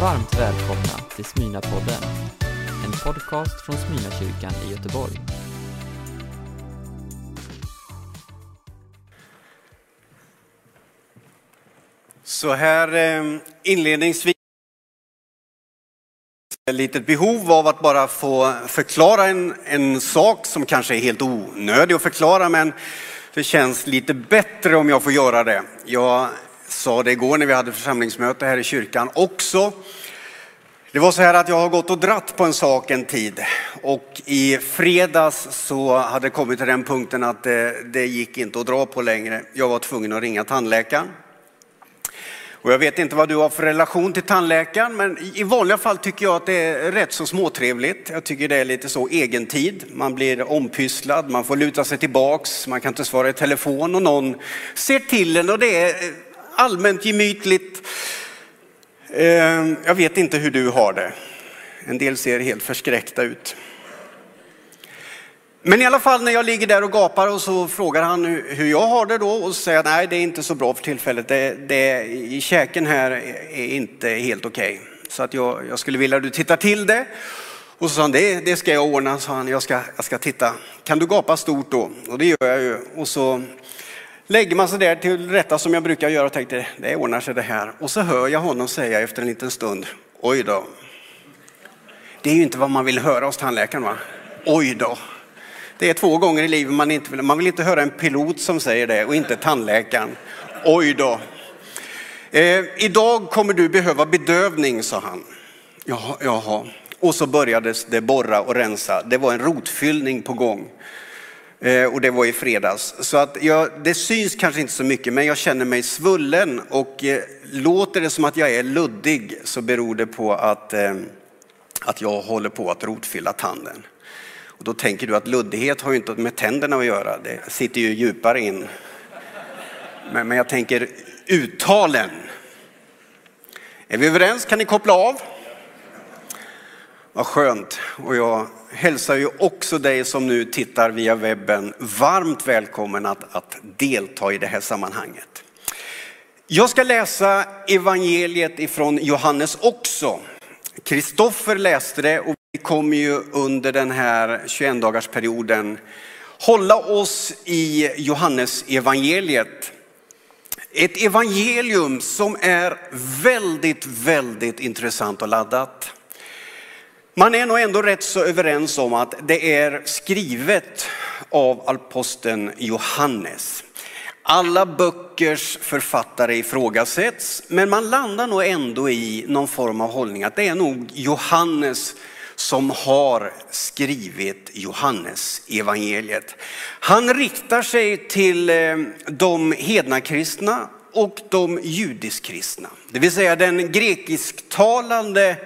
Varmt välkomna till Smyna-podden, en podcast från Smyna-kyrkan i Göteborg. Så här eh, inledningsvis ett litet behov av att bara få förklara en, en sak som kanske är helt onödig att förklara men det känns lite bättre om jag får göra det. Jag sa det igår när vi hade församlingsmöte här i kyrkan också. Det var så här att jag har gått och dratt på en sak en tid och i fredags så hade det kommit till den punkten att det, det gick inte att dra på längre. Jag var tvungen att ringa tandläkaren. Och jag vet inte vad du har för relation till tandläkaren, men i vanliga fall tycker jag att det är rätt så småtrevligt. Jag tycker det är lite så egentid. Man blir ompysslad, man får luta sig tillbaks, man kan inte svara i telefon och någon ser till en och det är allmänt gemytligt. Ehm, jag vet inte hur du har det. En del ser helt förskräckta ut. Men i alla fall när jag ligger där och gapar och så frågar han hur jag har det då och säger nej det är inte så bra för tillfället. Det, det, I käken här är inte helt okej. Okay. Så att jag, jag, skulle vilja att du tittar till det. Och så sa han det, det ska jag ordna, sa han. Jag ska, jag ska titta. Kan du gapa stort då? Och det gör jag ju. Och så lägger man sig där till rätta som jag brukar göra och tänkte det ordnar sig det här. Och så hör jag honom säga efter en liten stund, oj då. Det är ju inte vad man vill höra hos tandläkaren va? Oj då. Det är två gånger i livet man inte vill, man vill inte höra en pilot som säger det och inte tandläkaren. Oj då. Eh, idag kommer du behöva bedövning, sa han. Jaha, jaha. Och så började det borra och rensa. Det var en rotfyllning på gång. Eh, och det var i fredags. Så att jag, det syns kanske inte så mycket, men jag känner mig svullen. Och eh, låter det som att jag är luddig så beror det på att, eh, att jag håller på att rotfylla tanden. Och då tänker du att luddighet har ju inte med tänderna att göra, det sitter ju djupare in. Men, men jag tänker uttalen. Är vi överens? Kan ni koppla av? Vad skönt. Och jag hälsar ju också dig som nu tittar via webben varmt välkommen att, att delta i det här sammanhanget. Jag ska läsa evangeliet ifrån Johannes också. Kristoffer läste det och vi kommer ju under den här 21-dagarsperioden hålla oss i Johannes evangeliet. Ett evangelium som är väldigt, väldigt intressant och laddat. Man är nog ändå rätt så överens om att det är skrivet av aposteln Johannes. Alla böckers författare ifrågasätts, men man landar nog ändå i någon form av hållning att det är nog Johannes som har skrivit Johannes evangeliet. Han riktar sig till eh, de hedna kristna och de judisk-kristna, det vill säga den grekisktalande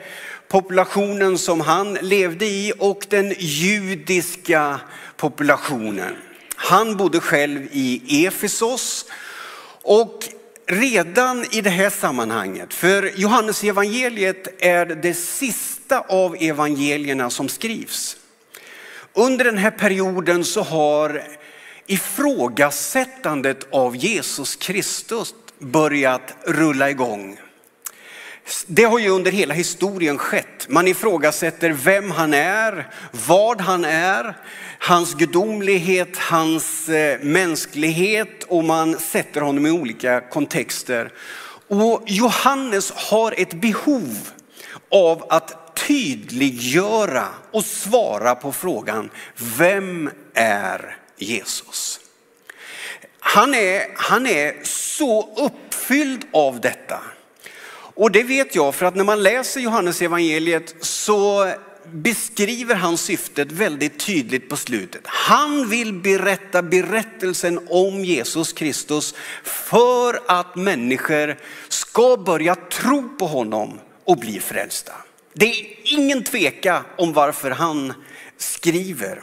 populationen som han levde i och den judiska populationen. Han bodde själv i Efesos och redan i det här sammanhanget, för Johannes evangeliet är det sista av evangelierna som skrivs. Under den här perioden så har ifrågasättandet av Jesus Kristus börjat rulla igång. Det har ju under hela historien skett. Man ifrågasätter vem han är, vad han är, hans gudomlighet, hans eh, mänsklighet och man sätter honom i olika kontexter. Och Johannes har ett behov av att tydliggöra och svara på frågan, vem är Jesus? Han är, han är så uppfylld av detta. Och det vet jag för att när man läser Johannes evangeliet så beskriver han syftet väldigt tydligt på slutet. Han vill berätta berättelsen om Jesus Kristus för att människor ska börja tro på honom och bli frälsta. Det är ingen tveka om varför han skriver.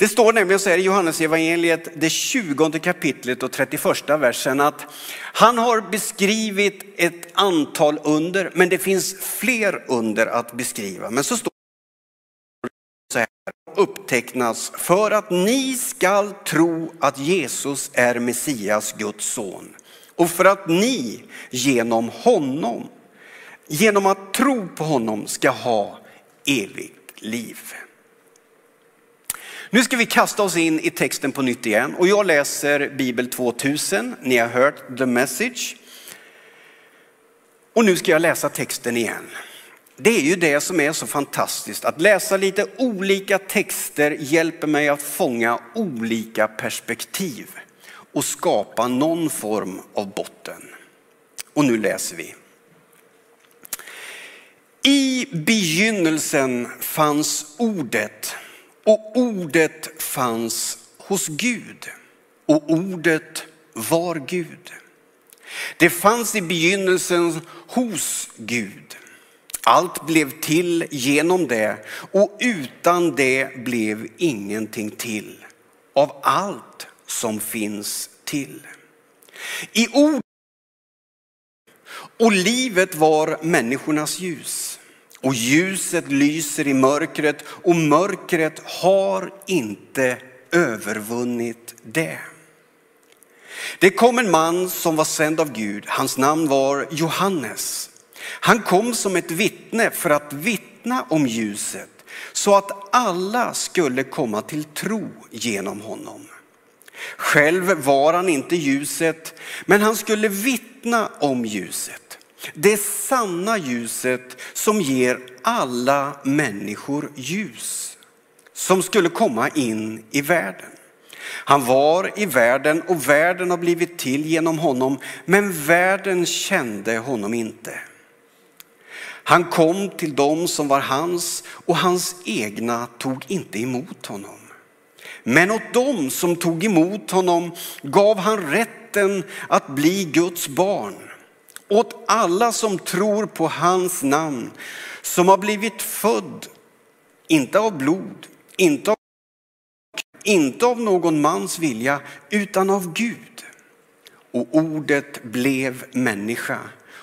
Det står nämligen så här i Johannes evangeliet, det 20 kapitlet och 31 versen att han har beskrivit ett antal under, men det finns fler under att beskriva. Men så står det så här, upptecknas för att ni skall tro att Jesus är Messias, Guds son. Och för att ni genom honom genom att tro på honom ska ha evigt liv. Nu ska vi kasta oss in i texten på nytt igen och jag läser Bibel 2000. Ni har hört the message. Och nu ska jag läsa texten igen. Det är ju det som är så fantastiskt, att läsa lite olika texter hjälper mig att fånga olika perspektiv och skapa någon form av botten. Och nu läser vi. I begynnelsen fanns ordet och ordet fanns hos Gud och ordet var Gud. Det fanns i begynnelsen hos Gud. Allt blev till genom det och utan det blev ingenting till av allt som finns till. I ordet och livet var människornas ljus. Och ljuset lyser i mörkret och mörkret har inte övervunnit det. Det kom en man som var sänd av Gud. Hans namn var Johannes. Han kom som ett vittne för att vittna om ljuset så att alla skulle komma till tro genom honom. Själv var han inte ljuset, men han skulle vittna om ljuset. Det sanna ljuset som ger alla människor ljus, som skulle komma in i världen. Han var i världen och världen har blivit till genom honom, men världen kände honom inte. Han kom till dem som var hans och hans egna tog inte emot honom. Men åt dem som tog emot honom gav han rätten att bli Guds barn. Åt alla som tror på hans namn, som har blivit född, inte av blod, inte av, inte av någon mans vilja, utan av Gud. Och ordet blev människa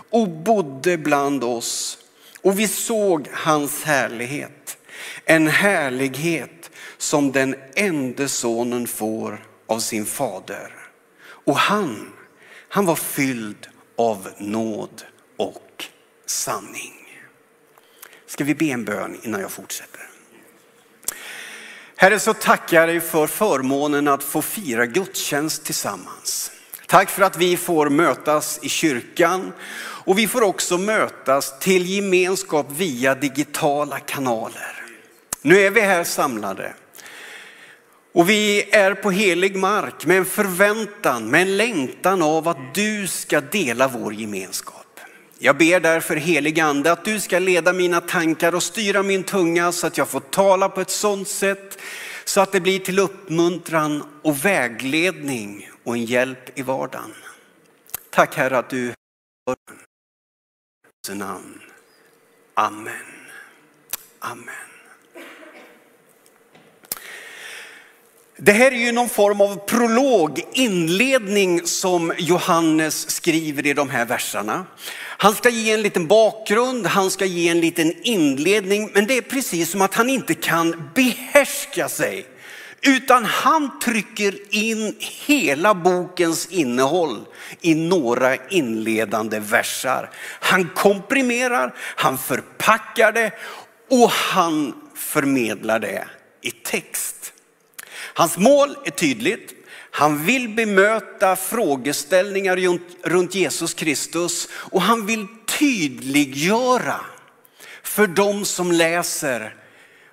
och bodde bland oss och vi såg hans härlighet. En härlighet som den enda sonen får av sin fader. Och han, han var fylld av nåd och sanning. Ska vi be en bön innan jag fortsätter? Herre, så tackar jag dig för förmånen att få fira gudstjänst tillsammans. Tack för att vi får mötas i kyrkan och vi får också mötas till gemenskap via digitala kanaler. Nu är vi här samlade. Och vi är på helig mark med en förväntan, med en längtan av att du ska dela vår gemenskap. Jag ber därför helig ande att du ska leda mina tankar och styra min tunga så att jag får tala på ett sådant sätt så att det blir till uppmuntran och vägledning och en hjälp i vardagen. Tack Herre att du namn. Amen. Amen. Det här är ju någon form av prolog, inledning som Johannes skriver i de här verserna. Han ska ge en liten bakgrund, han ska ge en liten inledning, men det är precis som att han inte kan behärska sig. Utan han trycker in hela bokens innehåll i några inledande versar. Han komprimerar, han förpackar det och han förmedlar det i text. Hans mål är tydligt. Han vill bemöta frågeställningar runt Jesus Kristus och han vill tydliggöra för de som läser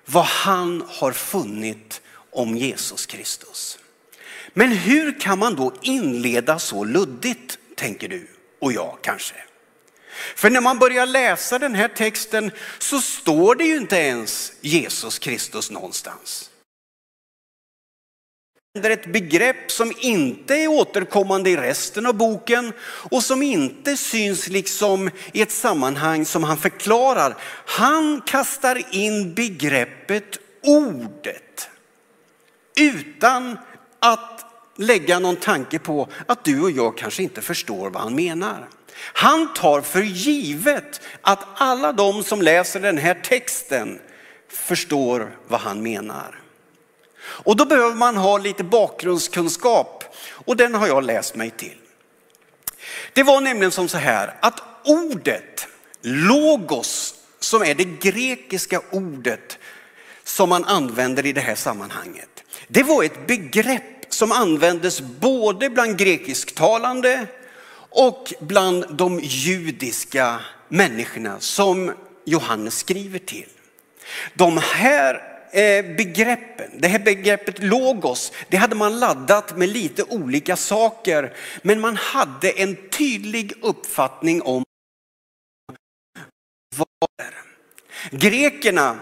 vad han har funnit om Jesus Kristus. Men hur kan man då inleda så luddigt, tänker du och jag kanske? För när man börjar läsa den här texten så står det ju inte ens Jesus Kristus någonstans använder ett begrepp som inte är återkommande i resten av boken och som inte syns liksom i ett sammanhang som han förklarar. Han kastar in begreppet ordet utan att lägga någon tanke på att du och jag kanske inte förstår vad han menar. Han tar för givet att alla de som läser den här texten förstår vad han menar. Och då behöver man ha lite bakgrundskunskap och den har jag läst mig till. Det var nämligen som så här att ordet Logos, som är det grekiska ordet som man använder i det här sammanhanget. Det var ett begrepp som användes både bland grekisktalande och bland de judiska människorna som Johannes skriver till. De här Eh, begreppen, det här begreppet logos, det hade man laddat med lite olika saker, men man hade en tydlig uppfattning om vad det. Grekerna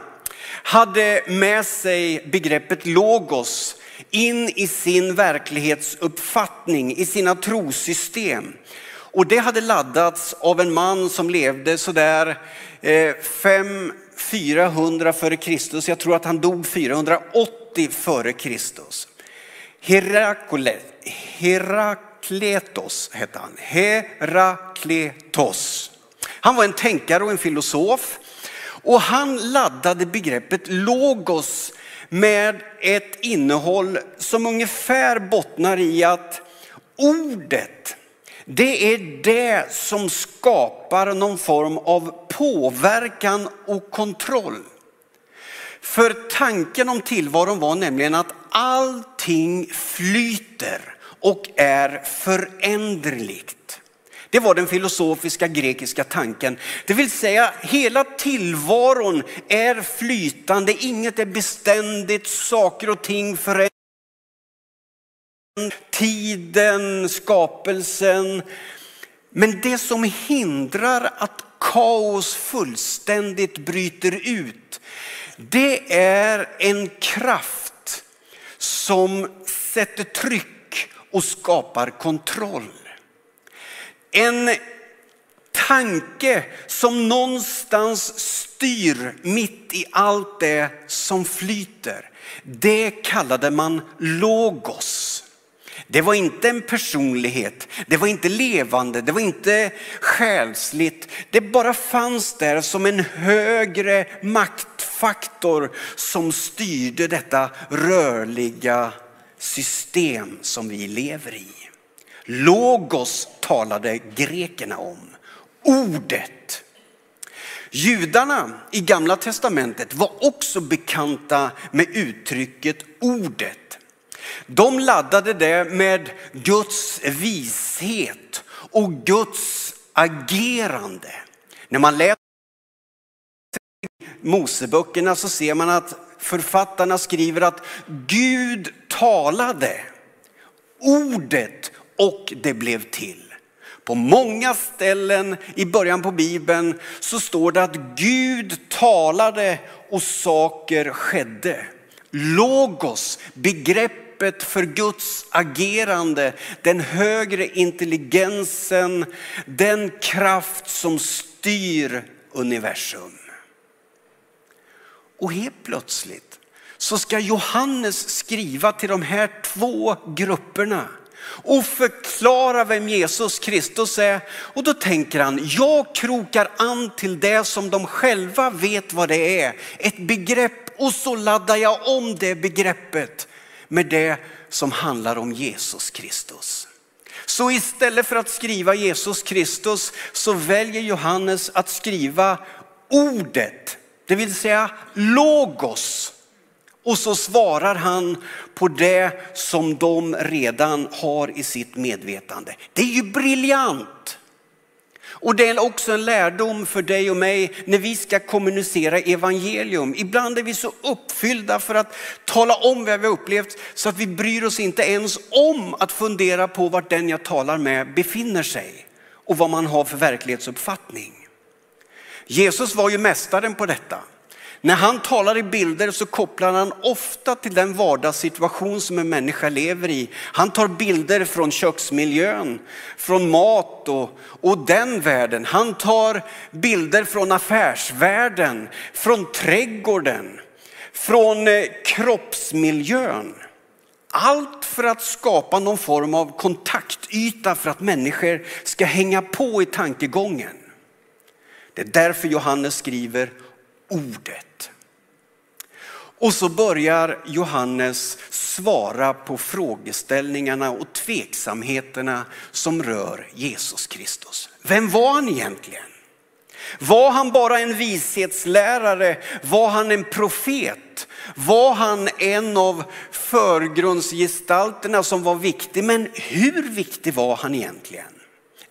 hade med sig begreppet logos in i sin verklighetsuppfattning, i sina trosystem. Och det hade laddats av en man som levde sådär eh, 5 400 före Kristus. Jag tror att han dog 480 före Kristus. Herakletos hette han. Herakletos. Han var en tänkare och en filosof. Och han laddade begreppet logos med ett innehåll som ungefär bottnar i att ordet, det är det som skapar någon form av påverkan och kontroll. För tanken om tillvaron var nämligen att allting flyter och är föränderligt. Det var den filosofiska grekiska tanken. Det vill säga hela tillvaron är flytande, inget är beständigt, saker och ting förändras. Tiden, skapelsen. Men det som hindrar att kaos fullständigt bryter ut, det är en kraft som sätter tryck och skapar kontroll. En tanke som någonstans styr mitt i allt det som flyter. Det kallade man logos. Det var inte en personlighet, det var inte levande, det var inte själsligt. Det bara fanns där som en högre maktfaktor som styrde detta rörliga system som vi lever i. Logos talade grekerna om. Ordet. Judarna i gamla testamentet var också bekanta med uttrycket ordet. De laddade det med Guds vishet och Guds agerande. När man läser Moseböckerna så ser man att författarna skriver att Gud talade. Ordet och det blev till. På många ställen i början på Bibeln så står det att Gud talade och saker skedde. Logos, begreppet för Guds agerande, den högre intelligensen, den kraft som styr universum. Och helt plötsligt så ska Johannes skriva till de här två grupperna och förklara vem Jesus Kristus är. Och då tänker han, jag krokar an till det som de själva vet vad det är. Ett begrepp och så laddar jag om det begreppet med det som handlar om Jesus Kristus. Så istället för att skriva Jesus Kristus så väljer Johannes att skriva ordet, det vill säga logos och så svarar han på det som de redan har i sitt medvetande. Det är ju briljant. Och det är också en lärdom för dig och mig när vi ska kommunicera evangelium. Ibland är vi så uppfyllda för att tala om vad vi har upplevt så att vi bryr oss inte ens om att fundera på vart den jag talar med befinner sig och vad man har för verklighetsuppfattning. Jesus var ju mästaren på detta. När han talar i bilder så kopplar han ofta till den vardagssituation som en människa lever i. Han tar bilder från köksmiljön, från mat och, och den världen. Han tar bilder från affärsvärlden, från trädgården, från eh, kroppsmiljön. Allt för att skapa någon form av kontaktyta för att människor ska hänga på i tankegången. Det är därför Johannes skriver ordet. Och så börjar Johannes svara på frågeställningarna och tveksamheterna som rör Jesus Kristus. Vem var han egentligen? Var han bara en vishetslärare? Var han en profet? Var han en av förgrundsgestalterna som var viktig? Men hur viktig var han egentligen?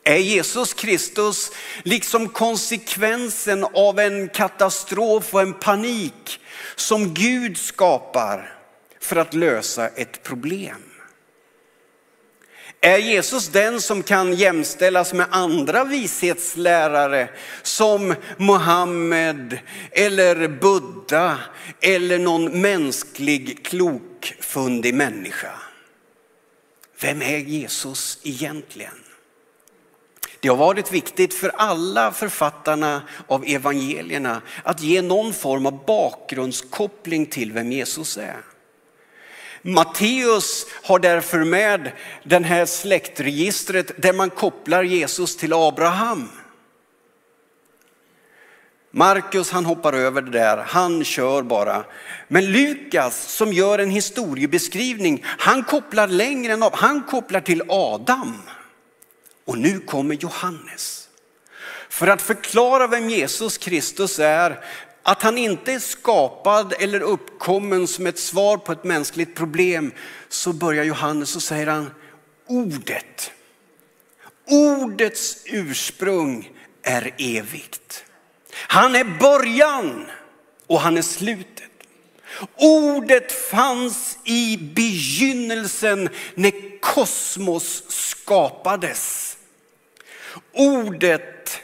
Är Jesus Kristus liksom konsekvensen av en katastrof och en panik som Gud skapar för att lösa ett problem? Är Jesus den som kan jämställas med andra vishetslärare som Muhammed eller Buddha eller någon mänsklig klokfundig människa? Vem är Jesus egentligen? Det har varit viktigt för alla författarna av evangelierna att ge någon form av bakgrundskoppling till vem Jesus är. Matteus har därför med det här släktregistret där man kopplar Jesus till Abraham. Markus han hoppar över det där, han kör bara. Men Lukas som gör en historiebeskrivning, han kopplar längre än av, han kopplar till Adam. Och nu kommer Johannes. För att förklara vem Jesus Kristus är att han inte är skapad eller uppkommen som ett svar på ett mänskligt problem så börjar Johannes och säger han ordet. Ordets ursprung är evigt. Han är början och han är slutet. Ordet fanns i begynnelsen när kosmos skapades. Ordet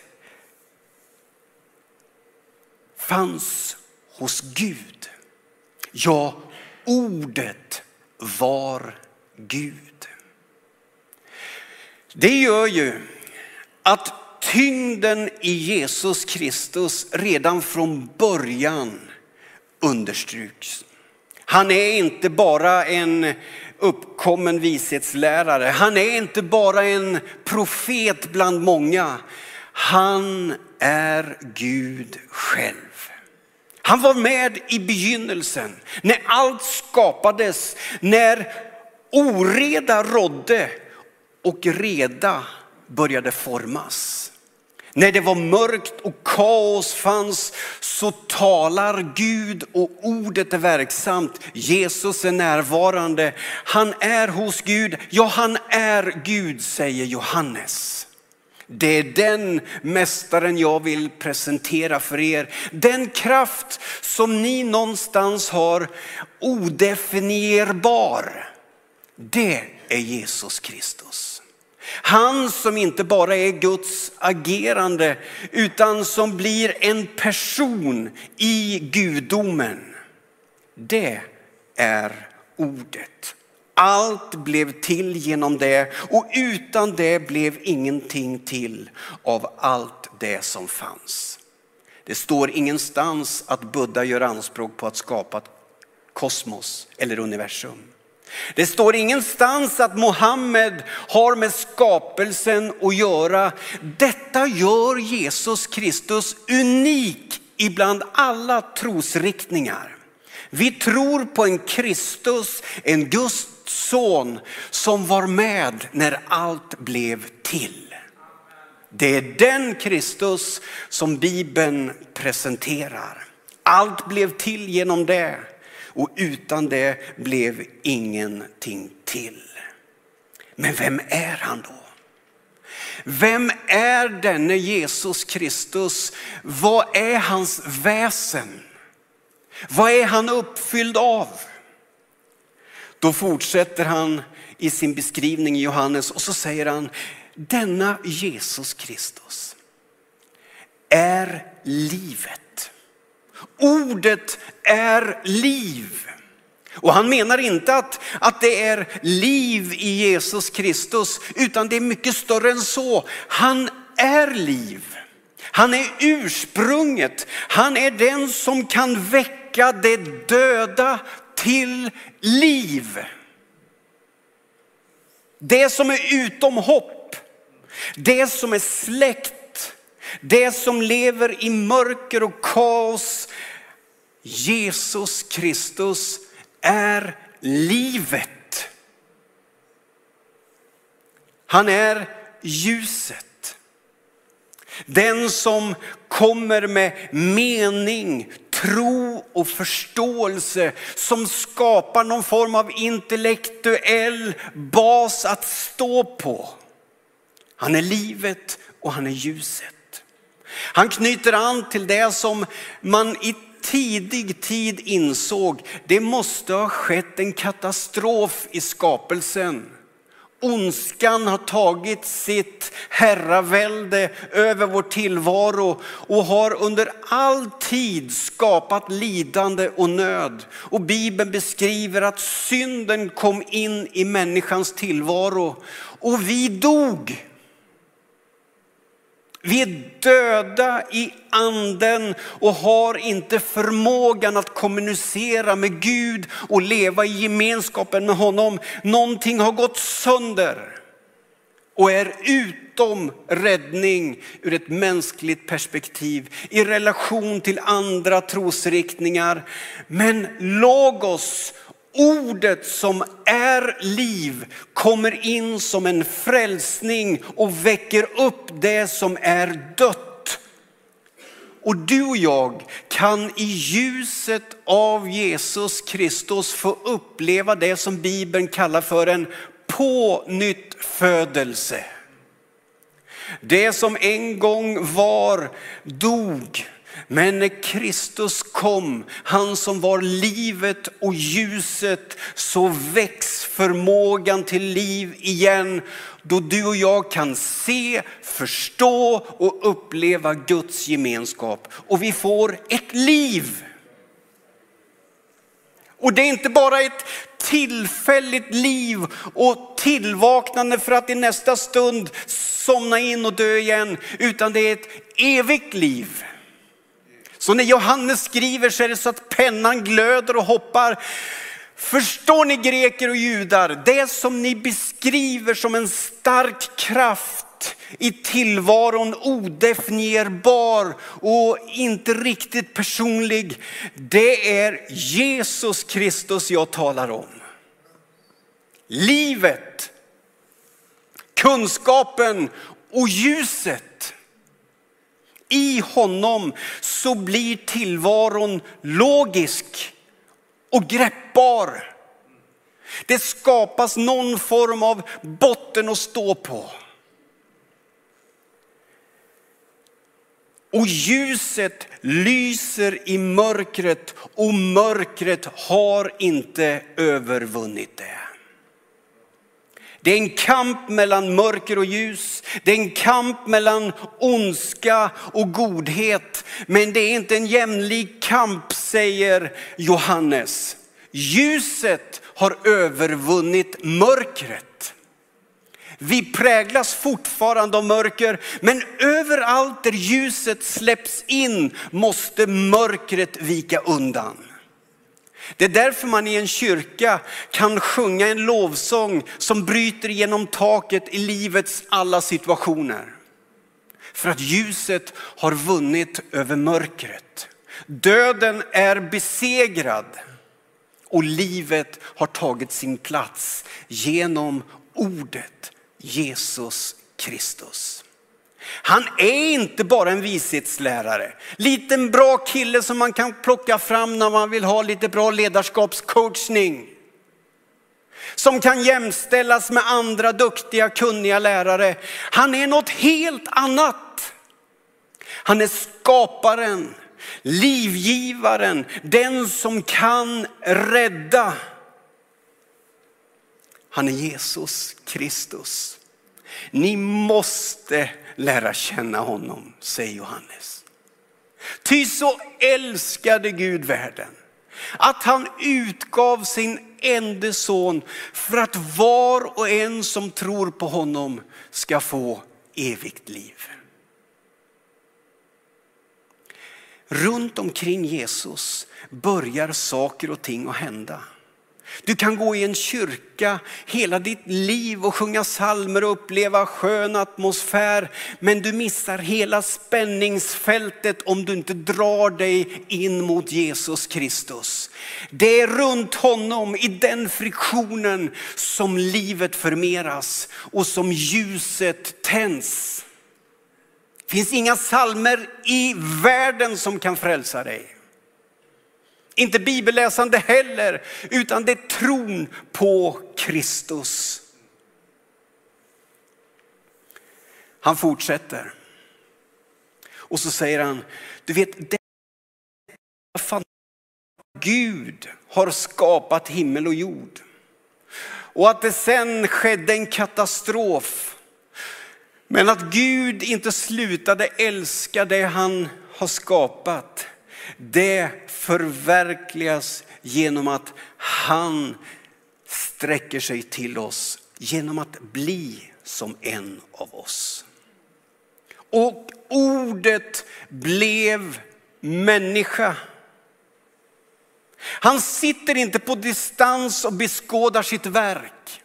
fanns hos Gud. Ja, ordet var Gud. Det gör ju att tyngden i Jesus Kristus redan från början understryks. Han är inte bara en uppkommen vishetslärare. Han är inte bara en profet bland många. Han är Gud själv. Han var med i begynnelsen, när allt skapades, när oreda rådde och reda började formas. När det var mörkt och kaos fanns så talar Gud och ordet är verksamt. Jesus är närvarande. Han är hos Gud. Ja, han är Gud säger Johannes. Det är den mästaren jag vill presentera för er. Den kraft som ni någonstans har odefinierbar. Det är Jesus Kristus. Han som inte bara är Guds agerande utan som blir en person i gudomen. Det är ordet. Allt blev till genom det och utan det blev ingenting till av allt det som fanns. Det står ingenstans att Buddha gör anspråk på att skapa kosmos eller universum. Det står ingenstans att Mohammed har med skapelsen att göra. Detta gör Jesus Kristus unik ibland alla trosriktningar. Vi tror på en Kristus, en Guds son som var med när allt blev till. Det är den Kristus som Bibeln presenterar. Allt blev till genom det och utan det blev ingenting till. Men vem är han då? Vem är denne Jesus Kristus? Vad är hans väsen? Vad är han uppfylld av? Då fortsätter han i sin beskrivning i Johannes och så säger han, denna Jesus Kristus är livet. Ordet är liv. Och han menar inte att, att det är liv i Jesus Kristus, utan det är mycket större än så. Han är liv. Han är ursprunget. Han är den som kan väcka det döda till liv. Det som är utom hopp, det som är släkt, det som lever i mörker och kaos. Jesus Kristus är livet. Han är ljuset. Den som kommer med mening, tro och förståelse som skapar någon form av intellektuell bas att stå på. Han är livet och han är ljuset. Han knyter an till det som man i tidig tid insåg, det måste ha skett en katastrof i skapelsen. Ondskan har tagit sitt herravälde över vår tillvaro och har under all tid skapat lidande och nöd. Och Bibeln beskriver att synden kom in i människans tillvaro och vi dog. Vi är döda i anden och har inte förmågan att kommunicera med Gud och leva i gemenskapen med honom. Någonting har gått sönder och är utom räddning ur ett mänskligt perspektiv i relation till andra trosriktningar. Men logos ordet som är liv kommer in som en frälsning och väcker upp det som är dött. Och du och jag kan i ljuset av Jesus Kristus få uppleva det som Bibeln kallar för en pånyttfödelse. Det som en gång var dog men när Kristus kom, han som var livet och ljuset, så väcks förmågan till liv igen. Då du och jag kan se, förstå och uppleva Guds gemenskap. Och vi får ett liv. Och det är inte bara ett tillfälligt liv och tillvaknande för att i nästa stund somna in och dö igen, utan det är ett evigt liv. Så när Johannes skriver så är det så att pennan glöder och hoppar. Förstår ni greker och judar? Det som ni beskriver som en stark kraft i tillvaron odefinierbar och inte riktigt personlig. Det är Jesus Kristus jag talar om. Livet, kunskapen och ljuset. I honom så blir tillvaron logisk och greppbar. Det skapas någon form av botten att stå på. Och ljuset lyser i mörkret och mörkret har inte övervunnit det. Det är en kamp mellan mörker och ljus. Det är en kamp mellan ondska och godhet. Men det är inte en jämlik kamp säger Johannes. Ljuset har övervunnit mörkret. Vi präglas fortfarande av mörker, men överallt där ljuset släpps in måste mörkret vika undan. Det är därför man i en kyrka kan sjunga en lovsång som bryter genom taket i livets alla situationer. För att ljuset har vunnit över mörkret. Döden är besegrad och livet har tagit sin plats genom ordet Jesus Kristus. Han är inte bara en vishetslärare, liten bra kille som man kan plocka fram när man vill ha lite bra ledarskapscoachning. Som kan jämställas med andra duktiga, kunniga lärare. Han är något helt annat. Han är skaparen, livgivaren, den som kan rädda. Han är Jesus Kristus. Ni måste lära känna honom, säger Johannes. Ty så älskade Gud världen att han utgav sin enda son för att var och en som tror på honom ska få evigt liv. Runt omkring Jesus börjar saker och ting att hända. Du kan gå i en kyrka hela ditt liv och sjunga salmer och uppleva skön atmosfär. Men du missar hela spänningsfältet om du inte drar dig in mot Jesus Kristus. Det är runt honom i den friktionen som livet förmeras och som ljuset tänds. Det finns inga salmer i världen som kan frälsa dig. Inte bibelläsande heller, utan det är tron på Kristus. Han fortsätter. Och så säger han, du vet, det Gud har skapat himmel och jord. Och att det sen skedde en katastrof. Men att Gud inte slutade älska det han har skapat. Det förverkligas genom att han sträcker sig till oss genom att bli som en av oss. Och ordet blev människa. Han sitter inte på distans och beskådar sitt verk.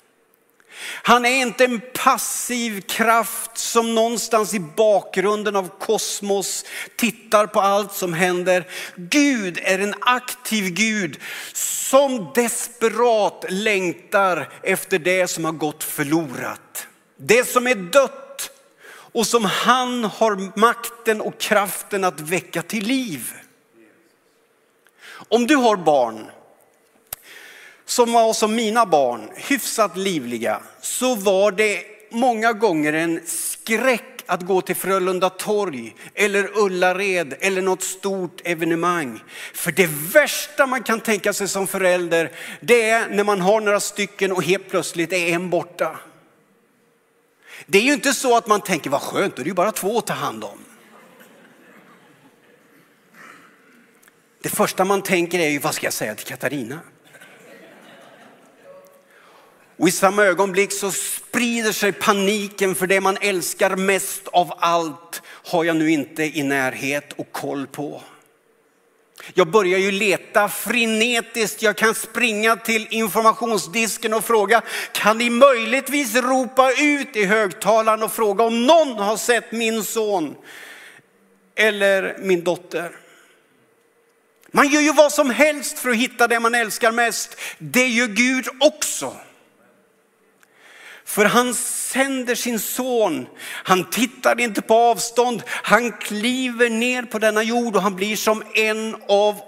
Han är inte en passiv kraft som någonstans i bakgrunden av kosmos tittar på allt som händer. Gud är en aktiv Gud som desperat längtar efter det som har gått förlorat. Det som är dött och som han har makten och kraften att väcka till liv. Om du har barn som var som mina barn, hyfsat livliga, så var det många gånger en skräck att gå till Frölunda torg eller Ullared eller något stort evenemang. För det värsta man kan tänka sig som förälder, det är när man har några stycken och helt plötsligt är en borta. Det är ju inte så att man tänker, vad skönt, då är det ju bara två att ta hand om. Det första man tänker är ju, vad ska jag säga till Katarina? Och i samma ögonblick så sprider sig paniken för det man älskar mest av allt har jag nu inte i närhet och koll på. Jag börjar ju leta frenetiskt. Jag kan springa till informationsdisken och fråga, kan ni möjligtvis ropa ut i högtalaren och fråga om någon har sett min son eller min dotter? Man gör ju vad som helst för att hitta det man älskar mest. Det gör Gud också. För han sänder sin son. Han tittar inte på avstånd. Han kliver ner på denna jord och han blir som en av oss.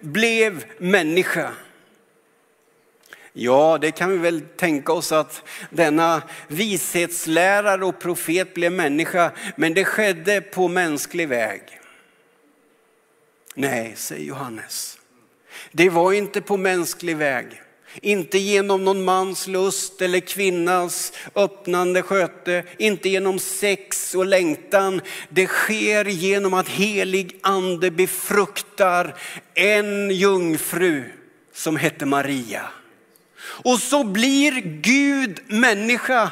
Blev människa. Ja, det kan vi väl tänka oss att denna vishetslärare och profet blev människa, men det skedde på mänsklig väg. Nej, säger Johannes. Det var inte på mänsklig väg. Inte genom någon mans lust eller kvinnas öppnande sköte, inte genom sex och längtan. Det sker genom att helig ande befruktar en jungfru som hette Maria. Och så blir Gud människa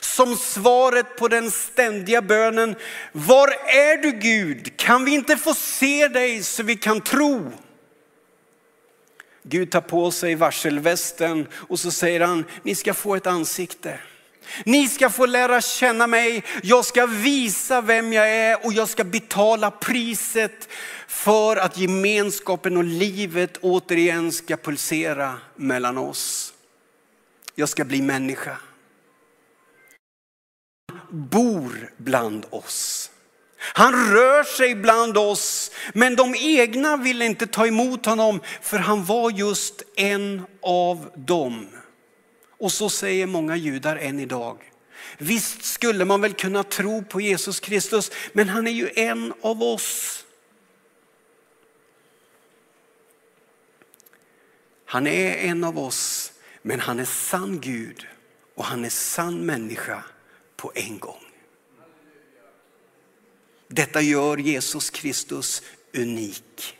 som svaret på den ständiga bönen, var är du Gud? Kan vi inte få se dig så vi kan tro? Gud tar på sig varselvästen och så säger han, ni ska få ett ansikte. Ni ska få lära känna mig, jag ska visa vem jag är och jag ska betala priset för att gemenskapen och livet återigen ska pulsera mellan oss. Jag ska bli människa. Bor bland oss. Han rör sig bland oss, men de egna ville inte ta emot honom för han var just en av dem. Och så säger många judar än idag. Visst skulle man väl kunna tro på Jesus Kristus, men han är ju en av oss. Han är en av oss, men han är sann Gud och han är sann människa på en gång. Detta gör Jesus Kristus unik.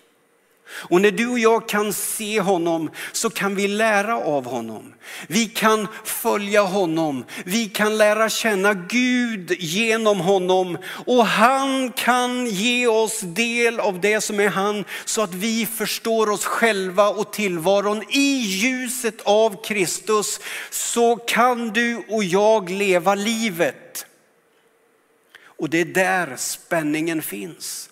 Och när du och jag kan se honom så kan vi lära av honom. Vi kan följa honom. Vi kan lära känna Gud genom honom. Och han kan ge oss del av det som är han så att vi förstår oss själva och tillvaron. I ljuset av Kristus så kan du och jag leva livet. Och det är där spänningen finns.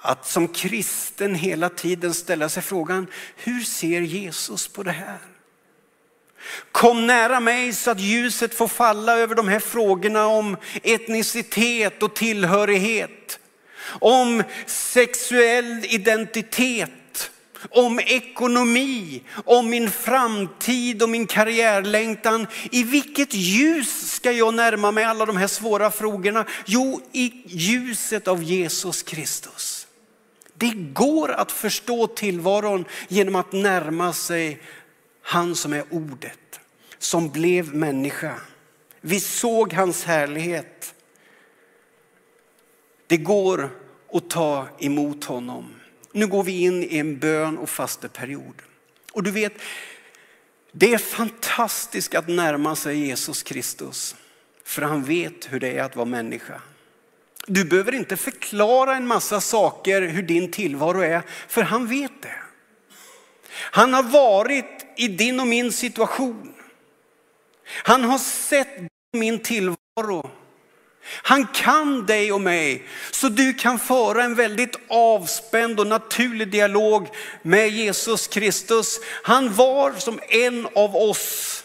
Att som kristen hela tiden ställa sig frågan, hur ser Jesus på det här? Kom nära mig så att ljuset får falla över de här frågorna om etnicitet och tillhörighet. Om sexuell identitet, om ekonomi, om min framtid och min karriärlängtan. I vilket ljus ska jag närma mig alla de här svåra frågorna? Jo, i ljuset av Jesus Kristus. Det går att förstå tillvaron genom att närma sig han som är ordet, som blev människa. Vi såg hans härlighet. Det går att ta emot honom. Nu går vi in i en bön och fasteperiod. Och du vet, det är fantastiskt att närma sig Jesus Kristus. För han vet hur det är att vara människa. Du behöver inte förklara en massa saker hur din tillvaro är, för han vet det. Han har varit i din och min situation. Han har sett min tillvaro. Han kan dig och mig så du kan föra en väldigt avspänd och naturlig dialog med Jesus Kristus. Han var som en av oss,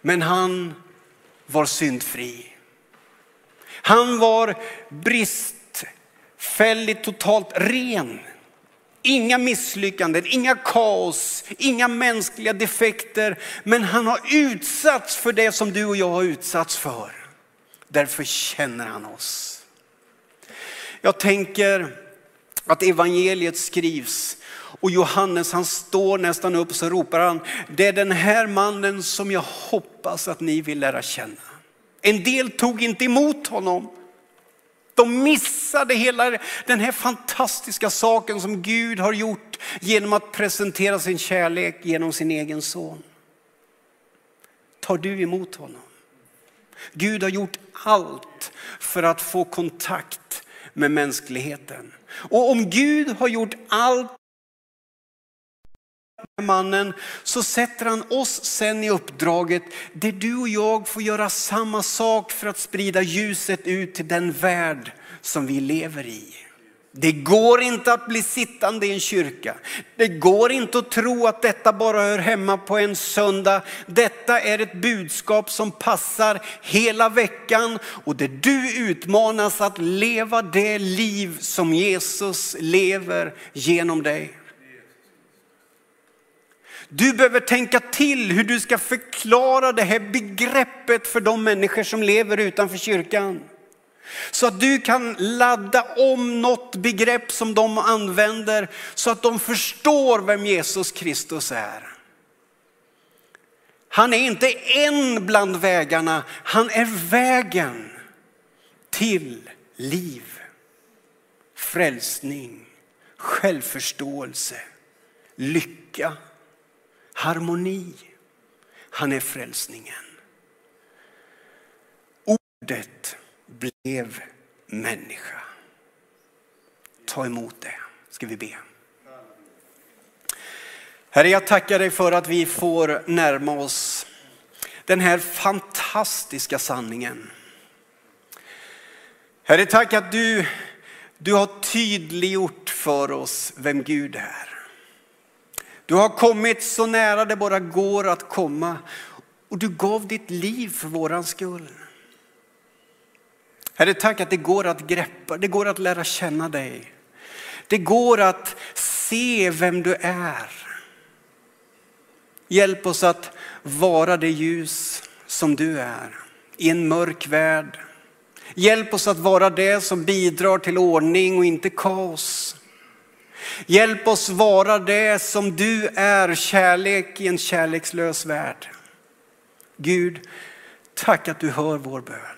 men han var syndfri. Han var bristfälligt, totalt ren. Inga misslyckanden, inga kaos, inga mänskliga defekter. Men han har utsatts för det som du och jag har utsatts för. Därför känner han oss. Jag tänker att evangeliet skrivs och Johannes han står nästan upp så ropar han, det är den här mannen som jag hoppas att ni vill lära känna. En del tog inte emot honom. De missade hela den här fantastiska saken som Gud har gjort genom att presentera sin kärlek genom sin egen son. Tar du emot honom? Gud har gjort allt för att få kontakt med mänskligheten. Och om Gud har gjort allt med mannen så sätter han oss sen i uppdraget där du och jag får göra samma sak för att sprida ljuset ut till den värld som vi lever i. Det går inte att bli sittande i en kyrka. Det går inte att tro att detta bara hör hemma på en söndag. Detta är ett budskap som passar hela veckan och där du utmanas att leva det liv som Jesus lever genom dig. Du behöver tänka till hur du ska förklara det här begreppet för de människor som lever utanför kyrkan. Så att du kan ladda om något begrepp som de använder så att de förstår vem Jesus Kristus är. Han är inte en bland vägarna, han är vägen till liv, frälsning, självförståelse, lycka harmoni. Han är frälsningen. Ordet blev människa. Ta emot det, ska vi be. Herre, jag tackar dig för att vi får närma oss den här fantastiska sanningen. Herre, tack att du, du har tydliggjort för oss vem Gud är. Du har kommit så nära det bara går att komma och du gav ditt liv för våran skull. Herre, tack att det går att greppa, det går att lära känna dig. Det går att se vem du är. Hjälp oss att vara det ljus som du är i en mörk värld. Hjälp oss att vara det som bidrar till ordning och inte kaos. Hjälp oss vara det som du är, kärlek i en kärlekslös värld. Gud, tack att du hör vår bön.